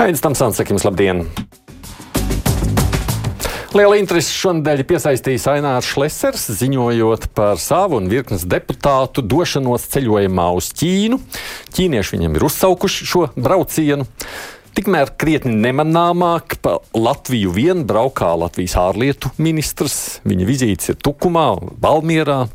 Aizsmeļamies, Tamsons, sakim, labdien! Liela interese šonadēļ piesaistījis Ainārs Šlesers, ziņojot par savu un virknes deputātu došanos ceļojumā uz Ķīnu. Ķīnieši viņam ir uzsaukuši šo braucienu. Tikmēr krietni nemanāmāk pa Latviju vien braukā Latvijas ārlietu ministrs. Viņa vizītes ir Tukumā, Valmierā.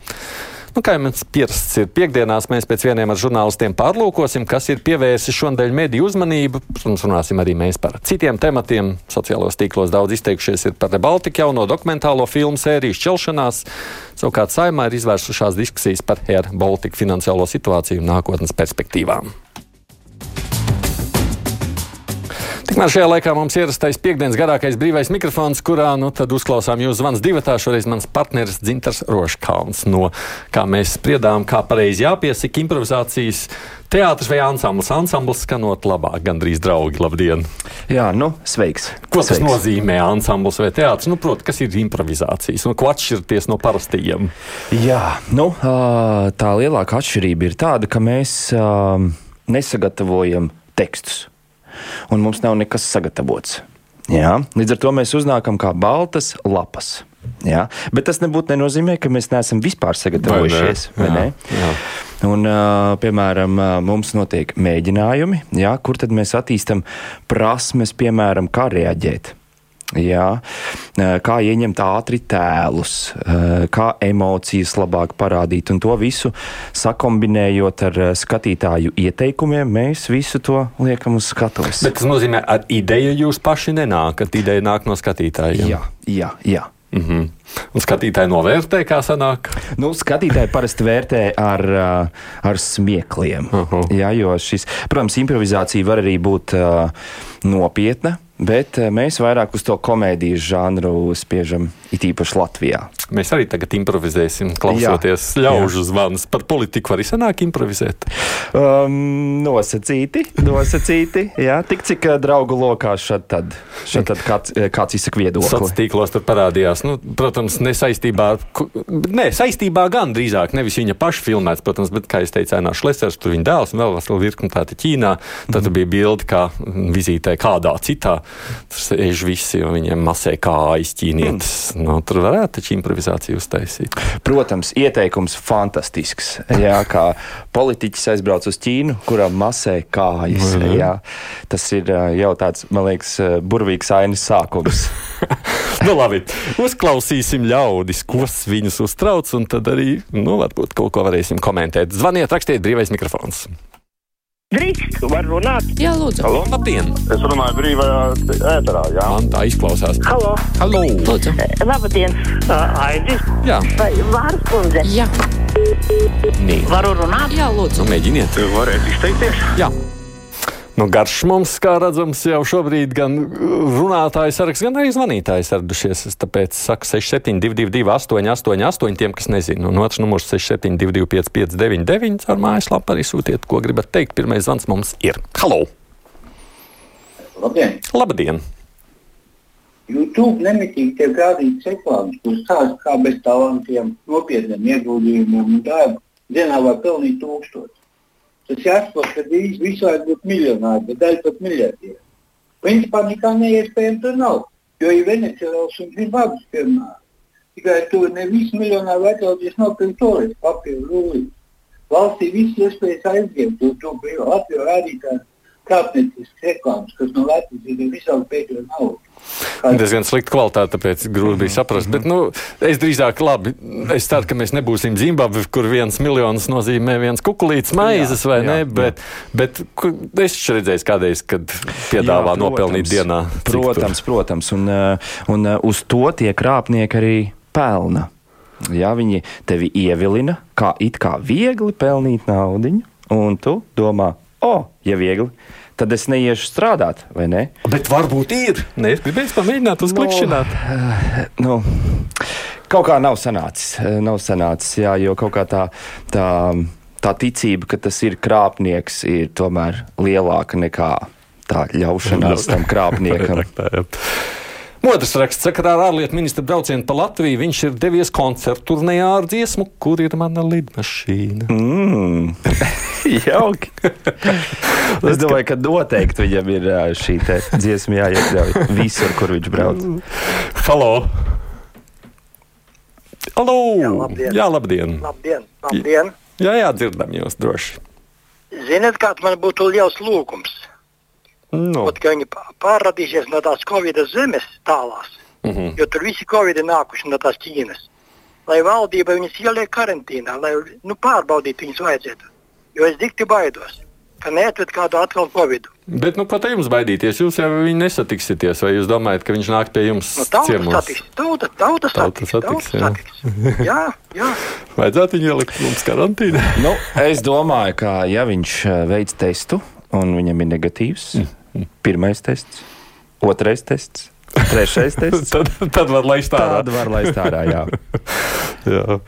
Nu, kā jau mums pierasts ir piekdienās, mēs pēc vieniem ar žurnālistiem pārlūkosim, kas ir pievērsis šodien mediju uzmanību. Protams, runāsim arī mēs par citiem tematiem. Sociālos tīklos daudz izteikušies par Rebaltiku jauno dokumentālo filmu sēriju šķelšanās. Savukārt saimā ir izvērsušās diskusijas par Air Baltica finansiālo situāciju un nākotnes perspektīvām. Tikmēr šajā laikā mums ierastais piekdienas garākais brīvais mikrofons, kurā nu, uzklausām jūs zvans divatā. Šoreiz mans partneris Dzintars Roškauns no, kā mēs spriedām, kā pareizi jāpiesaka improvizācijas. Teātris vai ansamblis? Ansamblis skanot labāk, gandrīz draugi. Labdien! Jā, nu, sveiks! Ko tas sveiks. nozīmē ansamblis vai teātris? Nu, Protams, kas ir improvizācijas un ko atšķirties no parastajiem? Jā, nu, tā lielākā atšķirība ir tāda, ka mēs nesagatavojam tekstus un mums nav nekas sagatavots. Jā? Līdz ar to mēs uznākam kā baltas lapas. Jā? Bet tas nebūtu nenozīmē, ka mēs neesam vispār sagatavojušies. Vai ne? Jā, jā. Un, piemēram, mums notiek mēģinājumi, jā, kur tad mēs attīstam prasmes, piemēram, kā reaģēt Jā, kā ieņemt ātri tēlus, kā emocijas labāk parādīt, un to visu sakombinējot ar skatītāju ieteikumiem, mēs visu to liekam uz skatuves. Bet tas nozīmē, ka ar ideju jūs paši nenākat, ideja nāk no skatītājiem. Jā, jā. jā. Mm -hmm. Un skatītāji novērtē, kā sanāk? Nu, skatītāji parasti vērtē ar, ar smiekliem. Uh -huh. Jā, jo šis, protams, improvizācija var arī būt uh, nopietna. Bet eh, mēs vairāk uz to komēdijas žanru spiežam, it īpaši Latvijā. Mēs arī tagad improvizēsim, klausoties ļaužu zvanus. Par politiku arī sanāk improvizēt. Um, nosacīti, nosacīti. jā, tik cik eh, draugu lokā šad tad, šad tad kāds, eh, kāds izsaka viedokli. Sociālos tīklos tur parādījās, nu, protams, nesaistībā, ne, saistībā gan drīzāk, nevis viņa paša filmēts, protams, bet, kā es teicu, Ainārs Lesers, tur viņa dēls un vēl vesela virkni tāda Ķīnā. Tad mm bija bilde, kā vizītē kādā citā Tur sēž visi, un viņiem masē kājas ķīnietis. Mm. Nu, tur varētu taču improvizāciju uztaisīt. Protams, ieteikums fantastisks. Jā, kā politiķis aizbrauc uz Ķīnu, kuram masē kājas. Mm jā, tas ir jau tāds, man liekas, burvīgs ainas sākums. nu, labi, uzklausīsim ļaudis, kas viņus uztrauc, un tad arī, nu, varbūt kaut ko varēsim komentēt. Zvaniet, rakstiet, brīvais mikrofons. Drīkst, var runāt? Jā, lūdzu. Halo, labdien! Es runāju brīvajā ēterā, jā. Man tā izklausās. Halo! Halo! Lūdzu. Labdien! Uh, Aidis? Jā. Vai Vārs kundze? Jā. Nī. Varu runāt? Jā, lūdzu. Nu, mēģiniet. Varētu izteikties? Jā. Nu, garš mums, kā redzams, jau šobrīd gan runātāju saraksts, gan arī zvanītāji saradušies. Tāpēc saku 6722, 888, tiem, kas nezina. Un otrs numurs 6722, 559, ar mājaslapu arī sūtiet, ko gribat teikt. Pirmais zvans mums ir. Halo! Labdien! Labdien! YouTube nemitīgi tiek rādīts reklāmas, kuras stāsta, kā bez talantiem, nopietniem ieguldījumiem un darbu dienā var pelnīt tūkstoši. Tas jāsaprot, ka visi visu laiku būtu miljonāri, bet daļa pat miljardieri. Principā nekā neiespējama tur nav, jo ir Venecijāls un Zimbabves piemēram. Tikai tur ne visi miljonāri atļauties nopirkt tolis, papīru rūlī. Valstī viss iespējas aizņemt to, to Latviju rādītāju kāpniecisks reklāmas, kas no Latvijas ir visādi pēdējo naudu. Diezgan slikta kvalitāte, tāpēc grūti bija saprast. Bet, nu, es drīzāk labi. Es ceru, ka mēs nebūsim Zimbabve, kur viens miljons nozīmē viens kukurūzas maizes, vai jā, ne? Jā. Bet, bet es redzēju kādreiz, kad piedāvā jā, protams, nopelnīt dienā. Protams, protams. Un, uh, un uh, uz to tie krāpnieki arī pelna. Ja viņi tevi ievilina, kā it kā viegli pelnīt naudu, un tu domā, o, oh, ja viegli tad es neiešu strādāt, vai ne? Bet varbūt ir. Nē, es gribēju pamēģināt uzklikšķināt. No, nu, kaut kā nav sanācis. Eh, nav sanācis, jā, jo kaut kā tā. tā Tā ticība, ka tas ir krāpnieks, ir tomēr lielāka nekā tā ļaušanās tam krāpniekam. Otrs raksts sakarā ar ārlietu ministra braucienu pa Latviju. Viņš ir devies koncertu turnejā ar dziesmu, kur ir mana lidmašīna. Mm. Jauki. es domāju, ka noteikti viņam ir šī dziesma jāiekļauj visur, kur viņš brauc. Halo! Halo! Jā, labdien. Jā, labdien! Labdien, labdien. Jā, jā, dzirdam jūs droši. Ziniet, kāds man būtu liels lūgums? Nu, ka viņi pā- pārradīsies no tās Covid zemes tālās, mm -hmm. jo tur visi Covid ir nākuši no tās Ķīnas. Lai valdība viņus ieliek karantīnā, lai nu, pārbaudītu viņus vajadzētu. Jo es dikti baidos, ka neatved kādu atkal Covid. Bet, nu, ko te jums baidīties? Jūs jau viņu nesatiksieties, vai jūs domājat, ka viņš nāk pie jums Nu, tauta ciemos? satiks, tauta, tauta Tauta satiks, satiks, tauta jā. satiks. Jā, jā. Vajadzētu viņu ielikt mums karantīnā. Nu, es domāju, ka ja viņš ā, veids testu un viņam ir negatīvs, pirmais tests, otrais tests, trešais tests, tad, tad var laist ārā. tādu var laist ārā. Jā. Jā.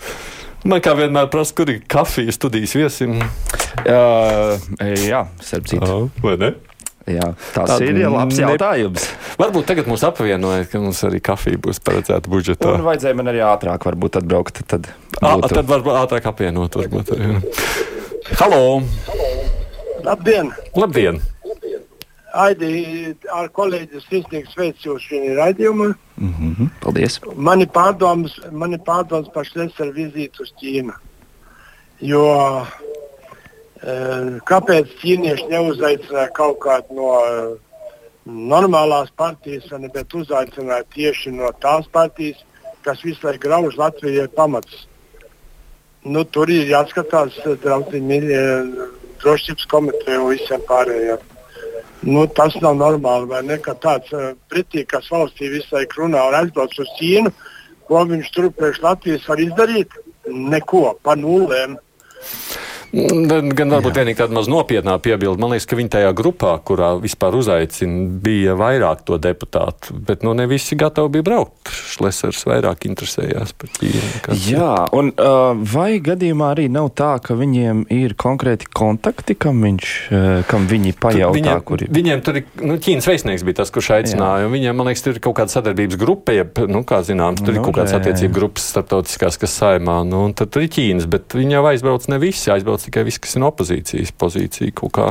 Man kā vienmēr prasa, kur ir kafijas studijas viesim. Uh, jā, starp citu. Oh, vai ne? Jā, tas Tāda ir labs ne- jautājums. Varbūt tagad mūs apvienoja, ka mums arī kafija būs paredzēta budžetā. Un vajadzēja man arī ātrāk varbūt atbraukt. Tad, būtu- tad varbūt ātrāk apvienot. Varbūt, arī. Halo! Labdien! Labdien! Aidi, ar kolēģi Sisnieks sveic jūs šajā raidījumā. Mhm, Paldies. Mani pārdomas, mani pārdomas par Šlēsera vizīti uz Ķīnu. Jo e, kāpēc ķīnieši neuzaicināja kaut kādu no e, normālās partijas, ne, bet uzaicināja tieši no tās partijas, kas visu laiku grauž Latvijai pamats. Nu, tur ir jāskatās e, draudziņi, e, drošības komiteja un visiem pārējiem. Nu, tas nav normāli, vai ne? Ka tāds uh, pritīgs valstī visu laiku runā un aizbrauc uz Ķīnu, ko viņš tur priekš Latvijas var izdarīt? Neko, pa nulēm. Gan gan varbūt vienīgi tāda maz nopietnā piebilde. Man liekas, ka viņi tajā grupā, kurā vispār uzaicina, bija vairāk to deputātu. Bet nu, ne visi gatavi bija braukt. Šlesers vairāk interesējās par Ķīnu. Jā, un uh, vai gadījumā arī nav tā, ka viņiem ir konkrēti kontakti, kam, viņš, uh, kam viņi pajautā, Viņiem, kur ir? viņiem tur ir nu, Ķīnas vēstnieks, bija tas, kurš aicināja. un Viņiem, man liekas, tur ir kaut kāda sadarbības grupa, jeb, nu, kā zināms, tur Nu, ir kaut kādas attiecību grupas starptautiskās, kas saimā. Nu, un tad tur ir Ķīnas, bet viņi jau aizbrauc ne visi, aizbrauc tikai visi, kas ir no opozīcijas pozīcija kaut kā.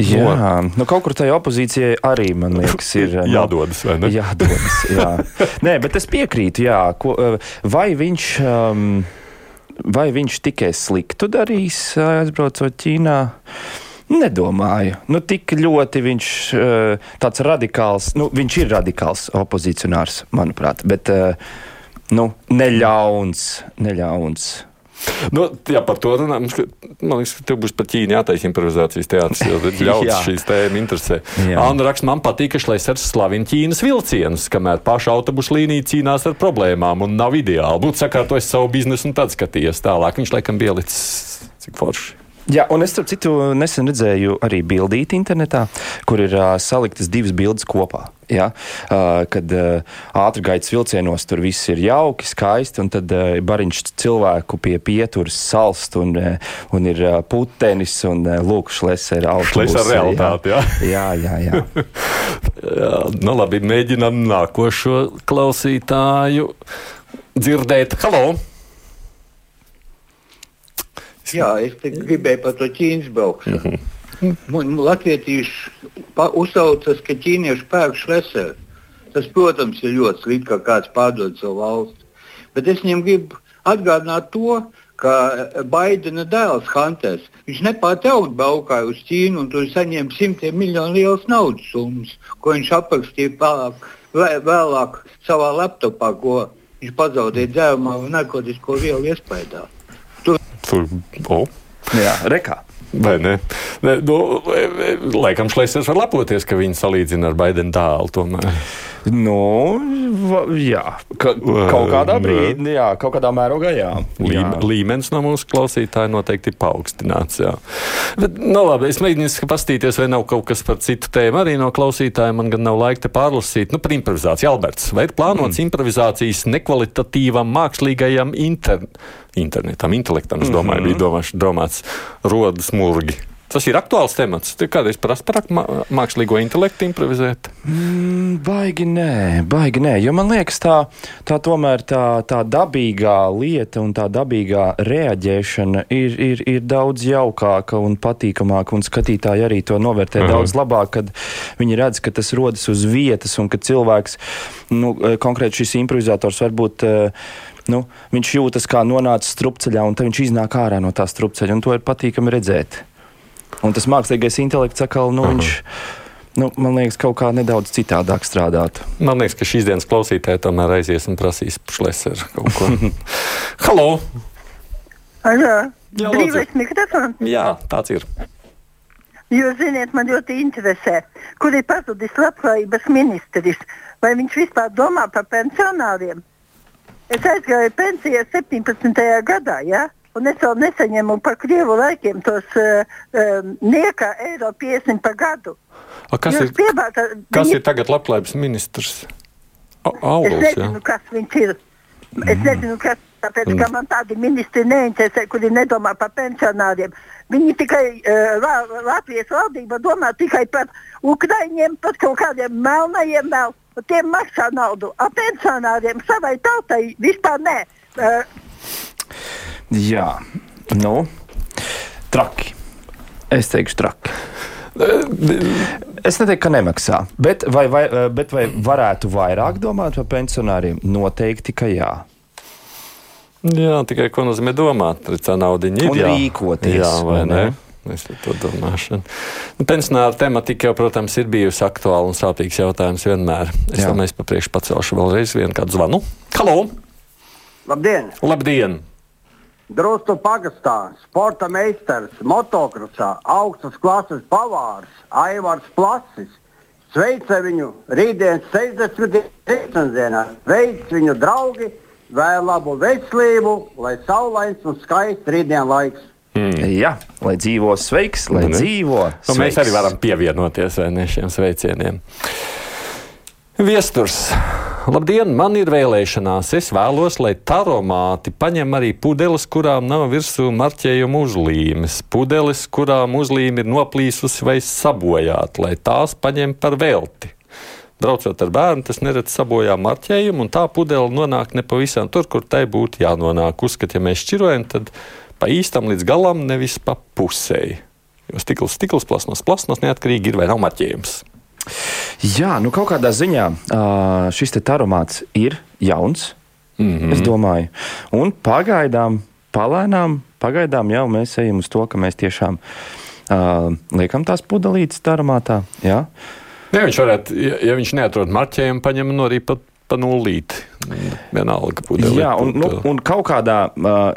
Jā, nu, kaut kur tajā opozīcijai arī, man liekas, ir uh, Jādodas, vai ne? Jādodas, jā. Nē, bet es piekrītu, jā. Ko, uh, vai viņš. Um, Vai viņš tikai sliktu darīs, uh, aizbraucot Ķīnā? Nedomāju. Nu, tik ļoti viņš uh, tāds radikāls, nu, viņš ir radikāls opozicionārs, manuprāt, bet nu, neļauns, neļauns. Nu, jā, par to runājam. Man liekas, ka tev būs par Ķīnu jātaisa improvizācijas teātris, jo ļaudis Jā. šīs tēmas interesē. Anna raksta, man patīk, ka Šleisers slavina Ķīnas vilcienus, kamēr paša autobusu līnija cīnās ar problēmām un nav ideāli. Būtu sakārtojis savu biznesu un tad skatījies tālāk. Viņš laikam bija licis cik forši. Jā, un es starp citu nesen redzēju arī bildīti internetā, kur ir uh, saliktas divas bildes kopā. Ja? Uh, kad uh, ātrgaitas vilcienos tur viss ir jauki, skaisti, un tad uh, bariņš cilvēku pie pieturas salst, un, uh, un ir uh, putenis, un uh, lūk, šlēsera autobusi. Šleisera realitāte, jā. Jā, jā, jā. Jā, nu labi, mēģinām nākošo klausītāju dzirdēt. Halo! Jā, es gribēju par to Ķīnas braukšanu. Man Latvieši uzsaucas, ka ķīnieši pērk šleseru. Tas, protams, ir ļoti slikti, ka kāds pārdod savu valsti. Bet es viņam gribu atgādināt to, ka Baidena dēls Hunters, viņš nepārtraukti braukāja uz Ķīnu un tur saņēma simtiem miljonu lielas naudas summas, ko viņš aprakstīja vēlāk, vē- vēlāk savā laptopā, ko viņš pazaudēja dzērumā un narkotisko vielu iespējā. Tur, oh. jā rekā. Vai ne? ne nu, laikam Šleisers var lepoties, ka viņi salīdzina ar Baidenu dēlu. Tomēr. Nu, va, jā, ka, kaut kādā brīdī, jā, kaut kādā mērogā, jā. Jā. līmenis no mūsu klausītāja noteikti ir paaugstināts. Jā. Bet, nu, labi, es mēģinu paskatīties, vai nav kaut kas par citu tēmu arī no klausītājiem. Man gan nav laika te pārlasīt. Nu, par improvizāciju, Alberts. Vai ir plānots mm. improvizācijas nekvalitatīvam mākslīgajam inter, internetam, intelektam? Es domāju, mm -hmm. bija domāts, domāts rodas murgi. Tas ir aktuāls temats. Kādreiz prasa par mā- mākslīgo intelektu improvizēt. Mm, baigi nē, baigi nē. Jo man liekas, tā, tā tomēr tā, tā dabīgā lieta un tā dabīgā reaģēšana ir, ir, ir daudz jaukāka un patīkamāka. Un skatītāji arī to novērtē Aha. daudz labāk, kad viņi redz, ka tas rodas uz vietas un ka cilvēks, nu, eh, konkrēti šis improvizators, varbūt. eh, Nu, viņš jūtas kā nonācis strupceļā, un tad viņš iznāk ārā no tā strupceļa, to ir patīkami redzēt. Un tas mākslīgais intelekts atkal, nu, viņš, nu, man liekas, kaut kā nedaudz citādāk strādātu. Man liekas, ka šīs dienas klausītāji tomēr aizies un prasīs šleseru kaut ko. Halo! Alā, Jā, brīvais mikrofons. Jā, tāds ir. Jūs zināt, man ļoti interesē, kur ir pazudis labklājības ministrs. Vai viņš vispār domā par pensionāriem? Es aizgāju pensijā 17. gadā, ja? Un es vēl nesaņēmu par krievu laikiem tos uh, uh, nieka eiro 50 par gadu. A, kas Jūs ir, piebāta, kas viņi- ir tagad labklājības ministrs? A- Es nezinu, kas viņš ir. Es nezinu, kas tāpēc, ka man tādi ministri neinteresē, kuri nedomā par pensionāriem. Viņi tikai, uh, Latvijas valdība domā tikai par Ukraiņiem, par kaut kādiem melnajiem vēl. un Tiem maksā naudu, a pensionāriem savai tautai vispār nē. Uh, Jā, nu, traki. Es teikšu, traki. Es neteiktu, ka nemaksā. Bet vai, vai, bet vai varētu vairāk domāt par pensionāriem? Noteikti, ka jā. Jā, tikai ko nozīmē domāt, tā nauda ir. Un jā. rīkoties, Jā, vai ne? ne? Es to domāšanu. Nu, pensionāra tematika jau, protams, ir bijusi aktuāla un sāpīgs jautājums vienmēr. Es domāju, es pa priekšu pacelšu vēlreiz vienu kādu zvanu. Halo! Labdien! Labdien! Drustu pagastā, sporta meistars, motokrosā, augstas klases pavārs, Aivars Plasis. Sveicu viņu rītdienas 60. dienā. Sveicu viņu draugi, vēl labu veselību, lai saulains un skaists rītdienas laiks. Mm. Jā, lai dzīvo sveiks, lai ne? dzīvo. Nu, mēs sveiks. arī varam pievienoties vai ne, šiem sveicieniem. Viesturs. Labdien, man ir vēlēšanās. Es vēlos, lai taromāti paņem arī pudeles, kurām nav virsū marķējuma uzlīmes. Pudeles, kurām uzlīme ir noplīsusi vai sabojāta, lai tās paņem par velti. Braucot ar bērnu, tas neredz sabojā marķējumu, un tā pudele nonāk nepavisam tur, kur tai būtu jānonāk. Uzskat, ja mēs šķirojam, tad pa īstam līdz galam, nevis pa pusēji. Jo stikls, stikls, plasmas, plasmas neatkarīgi ir vai nav marķējums. Jā, nu kaut kādā ziņā šis te taromāts ir jauns, mm. -hmm. es domāju. Un pagaidām, palēnām, pagaidām jau mēs ejam uz to, ka mēs tiešām uh, liekam tās pudelītes taromātā. Jā. Ja viņš, varētu, ja, ja viņš neatrod marķējumu, paņem no arī pat pa nulīti. Vienalga pudeli. Jā, un, nu, un kaut kādā,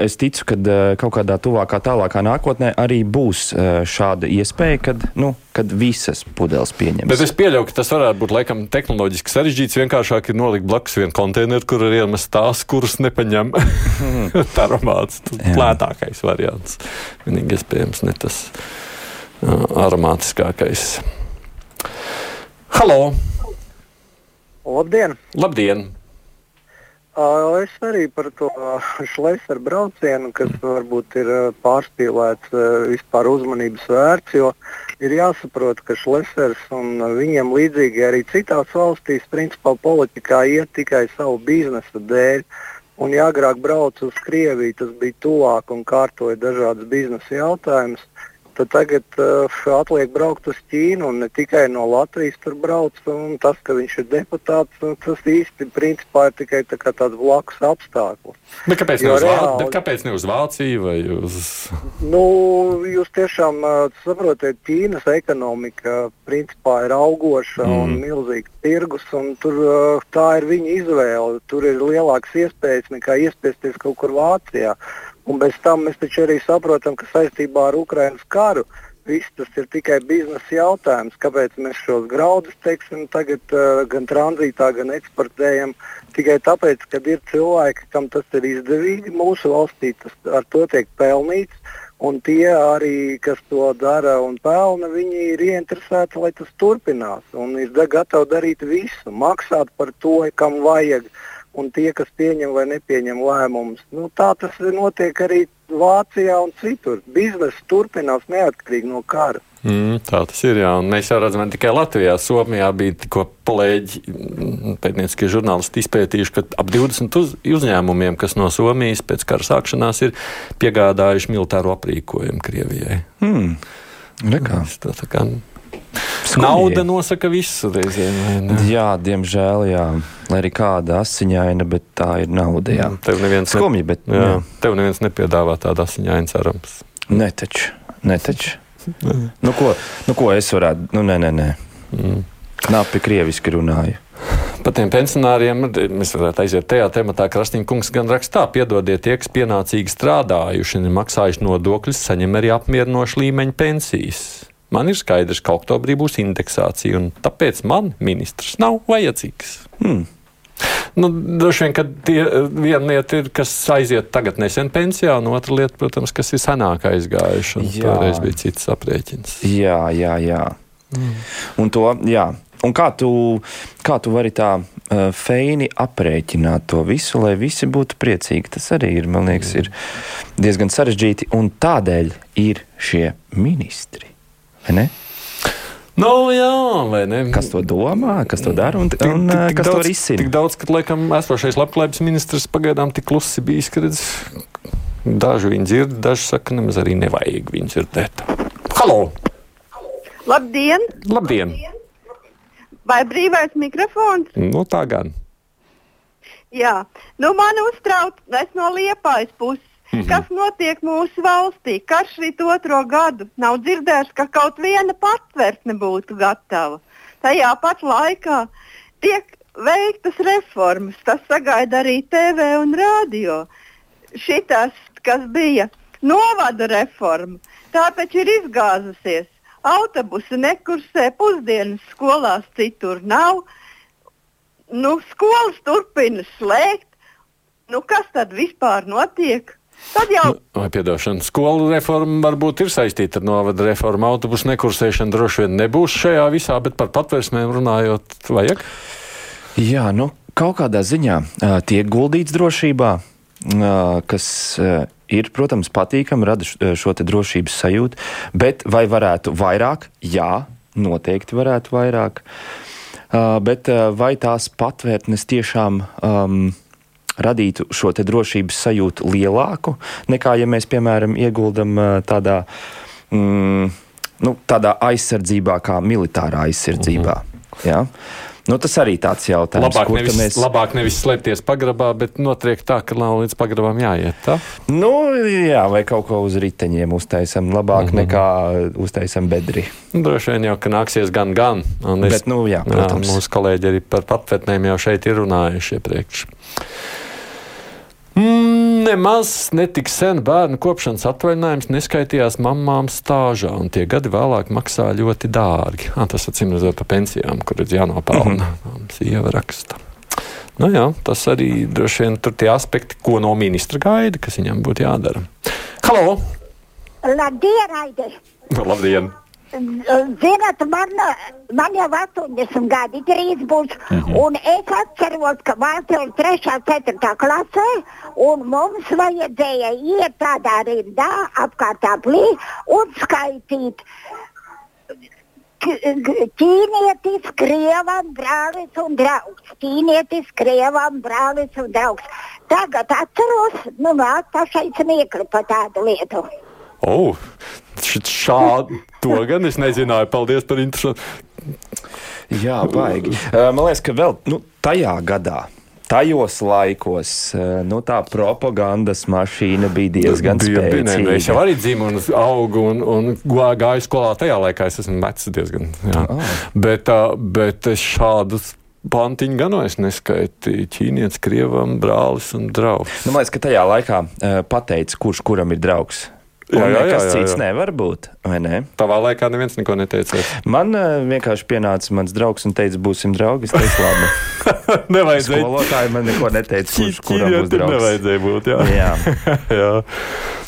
es ticu, ka kaut kādā tuvākā, tālākā nākotnē arī būs šāda iespēja, kad, nu, kad visas pudeles pieņems. Bet es pieļauju, ka tas varētu būt laikam tehnoloģiski sarežģīts. Vienkāršāk ir nolikt blakus vienu konteineru, kur ir iemest tās, kuras nepaņem. Tā aromāts Jā. lētākais variants. Vienīgi iespējams ne tas aromātiskākais. Halo! Labdien! Labdien! Uh, Es arī par to šlesaru braucienu, kas varbūt ir uh, pārspīlēts, uh, vispār uzmanības vērts, jo ir jāsaprot, ka šlesers un uh, viņiem līdzīgi arī citās valstīs, principā politikā iet tikai savu biznesa dēļ. Un, ja agrāk braucu uz Krieviju, tas bija tuvāk un kārtoja dažādas biznesa jautājumas. Tad tagad uh, atliek braukt uz Ķīnu un ne tikai no Latvijas tur brauc. un Tas, ka viņš ir deputāts, nu, tas īsti principā ir tikai tā tāds blakus apstākļus. Bet kāpēc, ne reāli- Bet kāpēc ne uz Vāciju vai uz. Nu, jūs tiešām uh, saprotat, Ķīnas ekonomika principā ir augoša mm. un milzīgs tirgus. Un tur, uh, tā ir viņa izvēle. Tur ir lielākas iespējas nekā iespiesties kaut kur Vācijā. Un bez tam mēs taču arī saprotam, ka saistībā ar Ukraiņas karu viss tas ir tikai biznesa jautājums. Kāpēc mēs šos graudus teiksim, tagad uh, gan tranzītā, gan eksportējam? Tikai tāpēc, ka ir cilvēki, kam tas ir izdevīgi. Mūsu valstī tas ar to tiek pelnīts. Un tie arī, kas to dara un pelna, viņi ir ieinteresēti, lai tas turpinās. Un ir gatavi darīt visu, maksāt par to, kam vajag. Un tie, kas pieņem vai nepieņem lēmumus, nu, tā tas notiek arī Vācijā un citur. Biznesa turpinās neatkarīgi no kara. Mm, tā tas ir. Jā. Un mēs jau redzam, ne tikai Latvijā, Somijā bija tikko kolēģi, mm, pētnieciskie žurnālisti izpētījuši, ka ap 20 uz, uzņēmumiem, kas no Somijas pēc kara sākšanās ir piegādājuši militāro aprīkojumu Krievijai. Hmm. Rekā. Tā, tā kā nauda nosaka visu reizēm. Jā, diemžēl, jā. Lai arī kāda asiņaina, bet tā ir nauda. Jā, tev neviens, Skumji, bet, jā, jā. tev neviens nepiedāvā tādu asiņainu cerams. Netaču, netaču. nu, ko, nu, ko es varētu? Nu, nē, nē, nē. Mm. Knapi krieviski runāju. Par tiem pensionāriem mēs varētu aiziet tajā tematā. Krastīna kungs gan rakstā, piedodiet, tie, kas pienācīgi strādājuši un maksājuši nodokļus, saņem arī apmierinošu līmeņu pensijas. Man ir skaidrs, ka oktobrī būs indeksācija, un tāpēc man ministrs nav vajadzīgs. Hmm. Nu, droši vien, ka tie, viena lieta ir, kas aiziet tagad nesen pensijā, un otra lieta, protams, kas ir senāk aizgājuši. Toreiz bija cits aprēķins. Jā, jā, jā. Mm. Un, to, jā. un kā, tu, kā tu vari tā uh, feini aprēķināt to visu, lai visi būtu priecīgi? Tas arī ir, man liekas, ir diezgan sarežģīti, un tādēļ ir šie ministri. Vai ne? Nu, jā, vai ne? Kas to domā, kas to dara un, Tik- un tik- uh, tik kas to daudz- risina? Tik daudz, ka, laikam, esošais labklājības ministrs pagaidām tik klusi bijis, ka redz, daži viņu dzird, daži saka, nemaz arī nevajag viņu dzirdēt. Halo! Labdien! Labdien! Vai brīvais mikrofons? Nu, tā gan. Jā, nu man uztrauc, es no liepājas puses. Mm -hmm. Kas notiek mūsu valstī? Karš rīt otro gadu. Nav dzirdēts, ka kaut viena patvērtne būtu gatava. Tajā pat laikā tiek veiktas reformas. Tas sagaida arī TV un radio. Šitas, kas bija novada reforma, tā taču ir izgāzusies. Autobusi nekursē, pusdienas skolās citur nav. Nu, skolas turpina slēgt. Nu, kas tad vispār notiek? Tad jau Nu, Vai piedošana, skolu reforma varbūt ir saistīta ar novada reformu. Autobusu nekursēšana droši vien nebūs šajā visā, bet par patvērsmēm runājot, vajag. Jā, nu, kaut kādā ziņā tiek guldīts drošībā, kas ir, protams, patīkami, rada šo te drošības sajūtu, bet vai varētu vairāk? Jā, noteikti varētu vairāk. Uh, bet uh, vai tās patvērtnes tiešām um, radītu šo te drošības sajūtu lielāku nekā, ja mēs, piemēram, ieguldam tādā, mm, nu, tādā aizsardzībā, kā militārā aizsardzībā? Jā? Nu, tas arī tāds jautājums, Labāk kur nevis, mēs... labāk nevis slēpties pagrabā, bet notiek tā, ka nav līdz pagrabām jāiet. Tā? Nu, jā, vai kaut ko uz riteņiem uztaisām labāk mm -hmm. nekā uztaisām bedri. Droši vien jau, ka nāksies gan, gan. Un Bet, nu, jā, protams. Jā, mūsu kolēģi arī par patvētnēm jau šeit ir runājuši iepriekš. Mm, nemaz netik sen bērnu kopšanas atvaļinājums neskaitījās mamām stāžā, un tie gadi vēlāk maksā ļoti dārgi. Ah, tas atcīm redzot par pensijām, kur ir jānopelna. Mm -hmm. Sieva raksta. Nu, jā, tas arī droši vien tur tie aspekti, ko no ministra gaida, kas viņam būtu jādara. Halo! Labdien, Aide! Labdien! Zināt, man, man jau 80 gadi drīz būs, mm -hmm. un es atceros, ka ir 3. un 4. klasē, un mums vajadzēja iet tādā rindā apkārt aplī un skaitīt. Ķīnietis, krievam, brālis un draugs. Ķīnietis, krievam, brālis un draugs. Tagad atceros, nu nāk pašai smiekli par tādu lietu. Oh, šādu to gan es nezināju. Paldies par interesantu. Jā, baigi. Man liekas, ka vēl nu, tajā gadā. Tajos laikos nu, tā propagandas mašīna bija diezgan Bija- bija- nē, spēcīga. nē, Es jau arī dzimu un augu un, un gā- gāju skolā tajā laikā. Es esmu vecs diezgan. Jā. Oh. Bet, bet šādus pantiņu gan es neskaitīju. Ķīnietis, krievam, brālis un draugs. Nu, man liekas, ka tajā laikā pateica, kurš kuram ir draugs. Jā, Un jā, jā, nekas jā, cits jā. nevar būt. Ne? Tavā laikā neviens neko neteica. Man uh, vienkārši pienāca mans draugs un teica, būsim draugi. Es teicu, labi. Nevajadzēja. Skolotāji man neko neteica, kurš kuram būs draugs. nevajadzēja būt. Jā. Jā. Jā,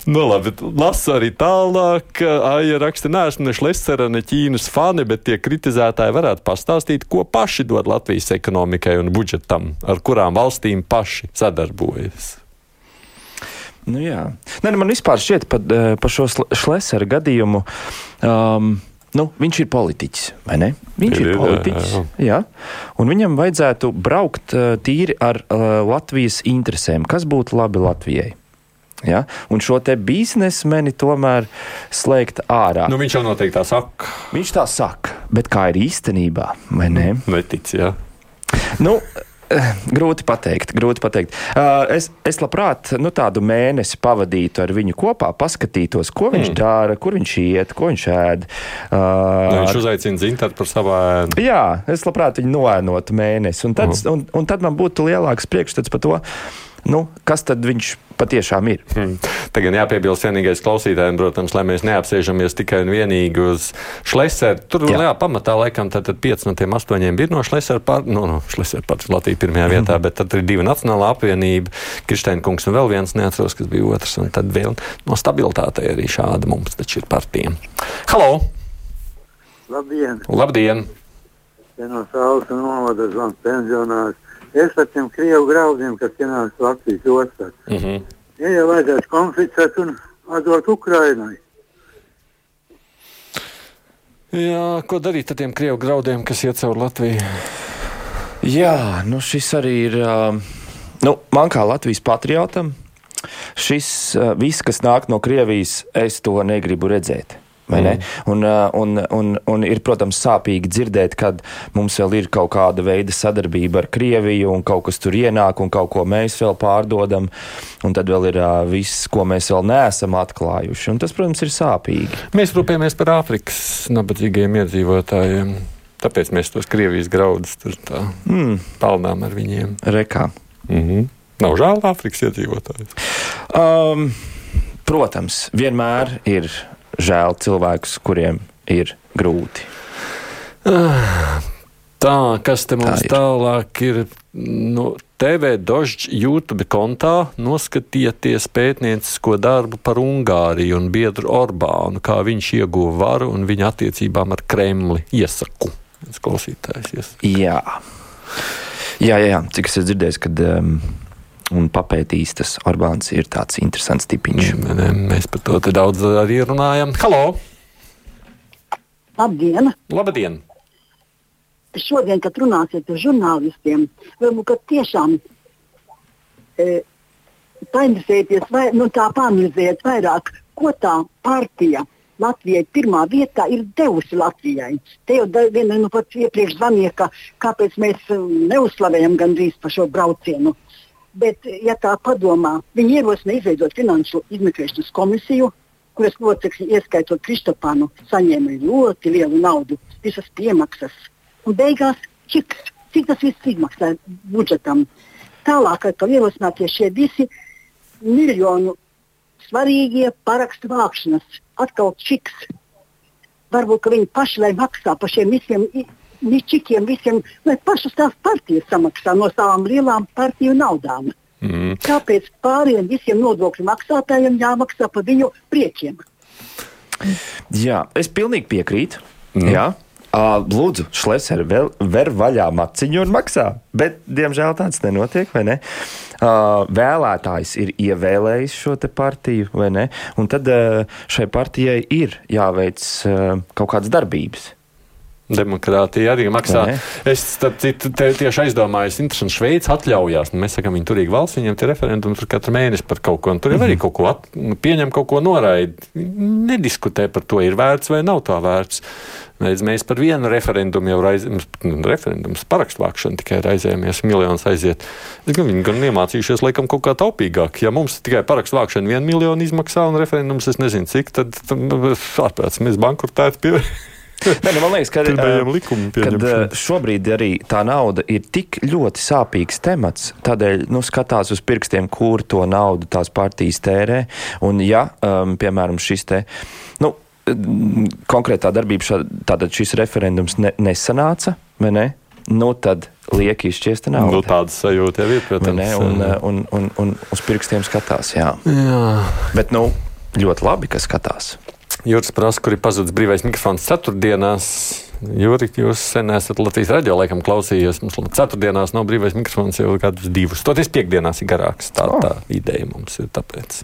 nu, labi. Lasu arī tālāk. Aija raksta, neesmu ne Šlesera, ne Ķīnas fani, bet tie kritizētāji varētu pastāstīt, ko paši dod Latvijas ekonomikai un budžetam, ar kurām valstīm paši sadarbojas. Nu, jā, Nē, nu, man vispār šķiet par, eh, par šo Šlesera gadījumu. Um, Nu, viņš ir politiķis, vai ne? Viņš ir, ir politiķis. Jā, jā. jā. Un viņam vajadzētu braukt uh, tīri ar uh, Latvijas interesēm. Kas būtu labi Latvijai? Ja? Un šo te biznesmeni tomēr slēgt ārā. Nu, viņš jau noteikti tā saka. Viņš tā saka, bet kā ir īstenībā, vai ne? Netic, jā. Nu, Eh, grūti pateikt, grūti pateikt. Uh, es, es labprāt nu, tādu mēnesi pavadītu ar viņu kopā, paskatītos, ko viņš mm. dara, kur viņš iet, ko viņš ēd. Uh, nu, viņš uzaicina zināt par savu ēnu. Jā, es labprāt viņu noēnotu mēnesi. Un tad, mm. un, un tad man būtu lielāks priekšstats par to, nu, kas tad viņš patiešām ir. Hmm. Tagad jāpiebilst vienīgais klausītājiem, protams, lai mēs neapsēžamies tikai un vienīgi uz Šleseru. Tur jā. Jā, pamatā laikam tad 5 no tiem 8 bija no Šlesera pār, nu, no Šlesera pār Latviju pirmajā vietā, hmm. bet tad ir divi Nacionālā apvienība, Kristēna kungs un vēl viens neatceros, kas bija otrs, un tad vēl no stabilitātei arī šāda mums taču ir partija. Halo! Labdien! Labdien! Ja no saules novada zvans pensionārs es ar tiem krievu graudiem, kas ienāca Latvijas ostā. Mm -hmm. Ja jau vajadzētu konfiscēt un atdot Ukrainai. Jā, ko darīt ar tiem krievu graudiem, kas iet cauri Latvijai? Jā, nu šis arī ir. Uh, nu, man kā Latvijas patriotam, šis uh, viss, kas nāk no Krievijas, es to negribu redzēt. Mm. Un, uh, un, un, un ir, protams, sāpīgi dzirdēt, kad mums vēl ir kaut kāda veida sadarbība ar Krieviju, un kaut kas tur ienāk, un kaut ko mēs vēl pārdodam. Un tad vēl ir uh, viss, ko mēs vēl neesam atklājuši. Un tas, protams, ir sāpīgi. Mēs rūpējamies par Āfrikas nabadzīgiem iedzīvotājiem. Tāpēc mēs tos Krievijas graudus tur tā mm. pelnām ar viņiem. Rekā. Mm -hmm. Nav žēl Āfrikas iedzīvotājiem. Um, protams, vienmēr ir žēl cilvēkus, kuriem ir grūti. Tā, kas te mums Tā ir. tālāk ir? Nu, TV Dožģa YouTube kontā noskatieties pētniecisko darbu par Ungāriju un biedru Orbānu, kā viņš ieguva varu un viņa attiecībām ar Kremli. Iesaku, klausītājs. Iesaku. Jā. Jā, jā, jā, cik es dzirdēju, kad um, un papētījis, tas Orbāns ir tāds interesants tipiņš. Ne, ne, mēs par to daudz arī runājam. Halo! Labdien! Labdien! Šodien, kad runāsiet ar žurnālistiem, varbūt tiešām e, painteresēties, vai nu, tā panalizēt vairāk, ko tā partija Latvijai pirmā vietā ir devusi Latvijai. Te jau viena nu, pat iepriekš zvanīja, ka kāpēc mēs neuzslavējam gandrīz par šo braucienu. Bet, ja tā padomā, viņi ierosina izveidot finanšu izmeklēšanas komisiju, kuras locekļi, ieskaitot Kristopānu, saņēma ļoti lielu naudu, visas piemaksas. Un beigās, cik, cik tas viss izmaksā budžetam? Tālāk, ka ierosinātie šie visi miljonu svarīgie parakstu vākšanas, atkal čiks. Varbūt viņi paši maksā par šiem visiem ničikiem visiem, lai pašas tās partijas samaksā no savām lielām partiju naudām. Mm. Kāpēc pāriem visiem nodokļu maksātājiem jāmaksā par viņu priekiem? Jā, es pilnīgi piekrītu. Mm. Jā. Lūdzu, Šlesner, ver, ver vaļā maciņu un maksā. Bet, diemžēl, tāds nenotiek, vai ne? Vēlētājs ir ievēlējis šo partiju, vai ne? Un tad šai partijai ir jāveic kaut kādas darbības. Demokrātija arī maksā. Nē. Es citu, te, tieši aizdomājos, interesanti, Šveice atļaujās. Nu, mēs sakām, viņi turīgi valsts, viņiem ir referendumi tur katru mēnesi par kaut ko. Tur mm -hmm. arī mhm. kaut ko at, nu, pieņem, kaut ko noraida. Nediskutē par to, ir vērts vai nav tā vērts. Mēs, mēs par vienu referendumu jau raizējamies, nu, referendums parakstu vākšanu tikai raizējamies, miljonus aiziet. Es gan viņi gan iemācījušies, laikam, kaut kā taupīgāk. Ja mums tikai parakstu vākšana vienu miljonu izmaksā un referendums, es nezinu, cik, tad, tad nu, ārprāts mēs bankrutētu pie. Nē, nu, man liekas, ka kad, šobrīd arī tā nauda ir tik ļoti sāpīgs temats. Tādēļ nu, skatās uz pirkstiem, kur to naudu tās partijas tērē. Un, ja, um, piemēram, šis te. Nu, Konkrētā darbība, šā, tātad šis referendums ne, nesanāca, vai ne? Nu, tad lieki izšķiesta nauda. Nu, tāda sajūta jau ir, protams. Ne, un, un, un, un uz pirkstiem skatās, jā. jā. Bet, nu, ļoti labi, ka skatās. Jūras prasa, kur ir pazudis brīvais mikrofons ceturtdienās. Jūri, jūs sen esat Latvijas radio, laikam klausījies. Mums ceturtdienās nav brīvais mikrofons jau kādus divus. Toties piekdienās ir garāks. Tā, tā ideja mums ir. Tāpēc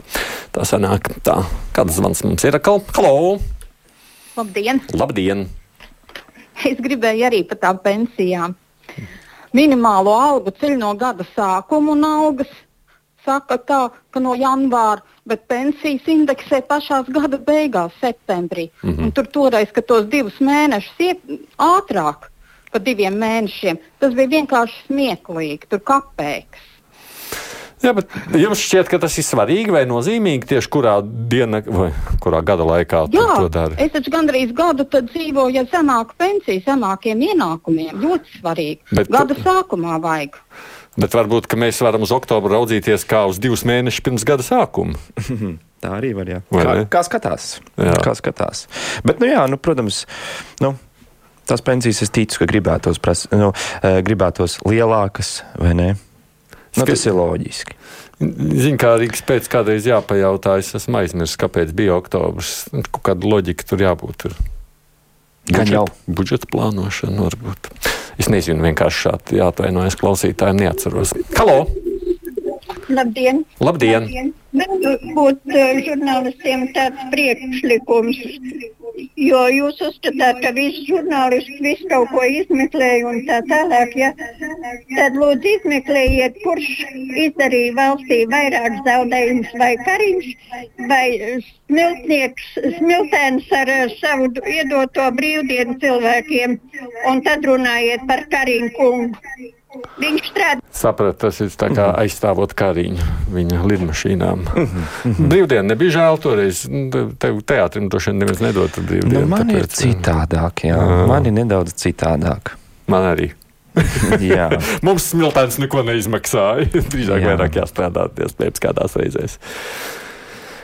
tā sanāk. Tā. Kāds zvans mums ir? Halo! Labdien! Labdien! Es gribēju arī par tām pensijām. Minimālo algu ceļ no gada sākuma un algas saka tā, ka no janvāra, bet pensijas indeksē pašās gada beigās, septembrī. Mm -hmm. Un tur toreiz, kad tos divus mēnešus iet ātrāk par diviem mēnešiem, tas bija vienkārši smieklīgi, tur kapēks. Jā, bet jums šķiet, ka tas ir svarīgi vai nozīmīgi tieši kurā dienā vai kurā gada laikā Jā, to dara? Es taču gandrīz gadu dzīvoju ar zemāku pensiju, zemākiem ienākumiem. Ļoti svarīgi. Bet, gada sākumā vajag. Bet varbūt mēs varam uz oktobru raudzīties kā uz divus mēnešus pirms gada sākuma. Tā arī var. Jā. Kā, kā skatās? Jā. Kā skatās. Bet, nu, jā, nu, protams, nu, tās pensijas es ticu, ka gribētos, pras, nu, eh, gribētos lielākas vai ne. Nu, tas ir loģiski. Zinu, kā Rīgas pēc kādreiz jāpajautā, es esmu aizmirsis, kāpēc bija oktobris. Kāda loģika tur jābūt? Tur. Gan jau. Budžeta plānošana varbūt. Es nezinu, vienkārši šādi jāatvainojas klausītājiem, neatceros. Halo! Labdien! Labdien. Labdien. Būtu uh, žurnālistiem tāds priekšlikums, jo jūs uzskatāt, ka visi žurnālisti visu kaut ko izmeklēja un tā tālāk. Ja? Tad lūdzu izmeklējiet, kurš izdarīja valstī vairāk zaudējumus, vai Kariņš, vai Smiltnieks, Smiltēns ar savu iedoto brīvdienu cilvēkiem, un tad runājiet par Kariņu kungu. Viņš strādā. Sapratu, tas ir kā mhm. aizstāvot kariņu viņa lidmašīnām. Mhm. Brīvdiena nebija žēl toreiz. Nu, tev teātrim droši vien neviens nedod brīvdienu. Nu, man tāpēc, ir citādāk, jā. jā. Man ir nedaudz citādāk. Man arī. Mums smiltēns neko neizmaksāja. Drīzāk vairāk jāstrādā pēc kādās reizēs.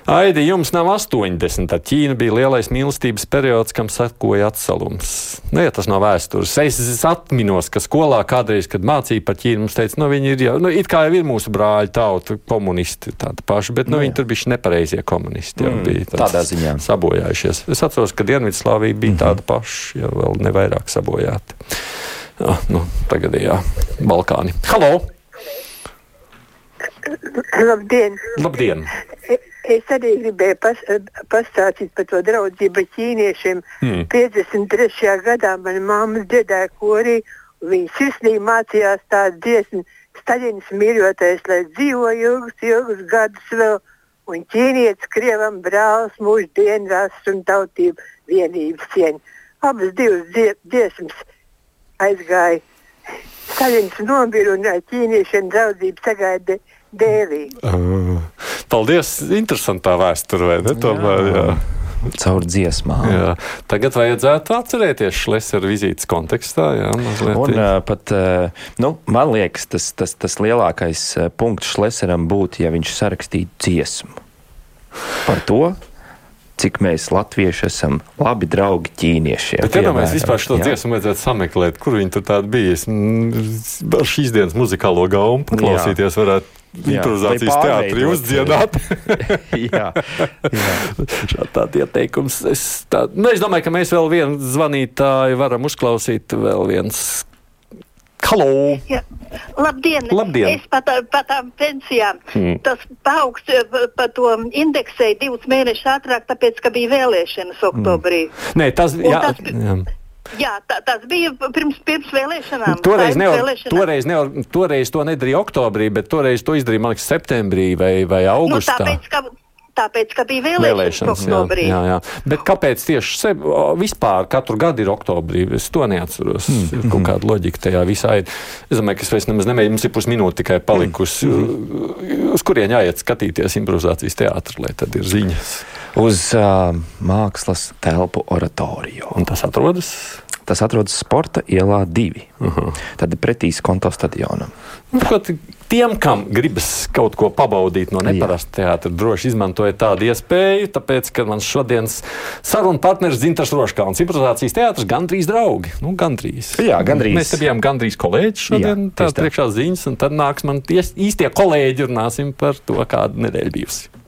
Aidi, jums nav 80. Ar Ķīnu bija lielais mīlestības periods, kam sekoja atsalums. Nu, ja tas nav vēstures. Es, es atminos, ka skolā kādreiz, kad mācīja par Ķīnu, mums teica, nu, viņi ir jau, nu, it kā jau ir mūsu brāļi tauta, komunisti tādi paši, bet, nu, nu viņi tur bija nepareizie komunisti. Jau, mm, bija tādā ziņā. Sabojājušies. Es atceros, ka Dienvidslāvija bija mm -hmm. tāda paša, jau vēl nevairāk sabojāta. Ja, nu, tagad, jā, Balkāni. Halo! Labdien! Labdien. Es arī gribēju pas, pastāstīt par to draudzību ķīniešiem. Mm. 53. gadā manā mamma dziedāja korī, viņa sirsnīgi mācījās tādu dziesmu, Staļins mīļotais, lai dzīvo ilgus, ilgus gadus vēl, un ķīnietis krievam brālis mūžu dienu rasts un tautību vienības cieņu. Abas divas dziesmas aizgāja. Staļins nomira un ķīniešiem draudzību sagaida dēlī. Uh, paldies! Interesantā vēsture, vai ne? Tomēr, jā. jā. Caur dziesmām. Jā. Tagad vajadzētu atcerēties Šlesera vizītes kontekstā. Jā, un, uh, pat, uh, nu, man liekas, tas, tas, tas lielākais punkts Šleseram būtu, ja viņš sarakstītu dziesmu par to, cik mēs latvieši esam labi draugi ķīniešiem. Bet, ja mēs vispār šo dziesmu vajadzētu sameklēt, kur viņi tur tādi bija, šīs dienas muzikālo gaumu paklausīties varētu improvizācijas teātrī uzdziedāt. jā, jā. Šādi ieteikums. Es, tā, nu, es domāju, ka mēs vēl vienu zvanītāju varam uzklausīt. Vēl viens. Halo! Jā. Labdien! Labdien. Es par tā, tām pensijām. Hmm. Tas paaugst par to indeksēju divus mēnešus ātrāk, tāpēc, ka bija vēlēšanas oktobrī. Hmm. Nē, tas, jā, tas, jā. Jā, tā, tas bija pirms, pirms vēlēšanām. Toreiz, nevar, vēlēšanām. Toreiz, nevar, toreiz to nedarīja oktobrī, bet toreiz to izdarīja, man liekas, septembrī vai, vai nu, augustā. Nu, tāpēc, ka tāpēc, ka bija vēlēšanas, vēlēšanas oktobrī. Jā, jā, jā. Bet kāpēc tieši se, vispār katru gadu ir oktobrī? Es to neatceros. Mm. -hmm. Kaut kāda loģika tajā visā ir. Es domāju, ka es vairs nemaz nemēģinu, mums ir pusminūte tikai palikusi. Mm. -hmm. Uz kurien jāiet skatīties improvizācijas teātri, lai tad ir ziņas? Uz uh, mākslas telpu oratoriju. Un tas atrodas? Tas atrodas Sporta ielā 2. Uh -huh. Tad pretī konto stadionam. Nu, tiem, kam gribas kaut ko pabaudīt no neparasta teātra, droši izmantojiet tādu iespēju, tāpēc, ka mans šodienas sarunu partneris Zintars Roškāns, improvizācijas teātris, gandrīz draugi. Nu, gandrīz. Jā, gandrīz. Mēs te bijām gandrīz kolēģi šodien, Jā, tā priekšā ziņas, un tad nāks man ties, īstie kolēģi runāsim par to, kāda nedēļa bijusi.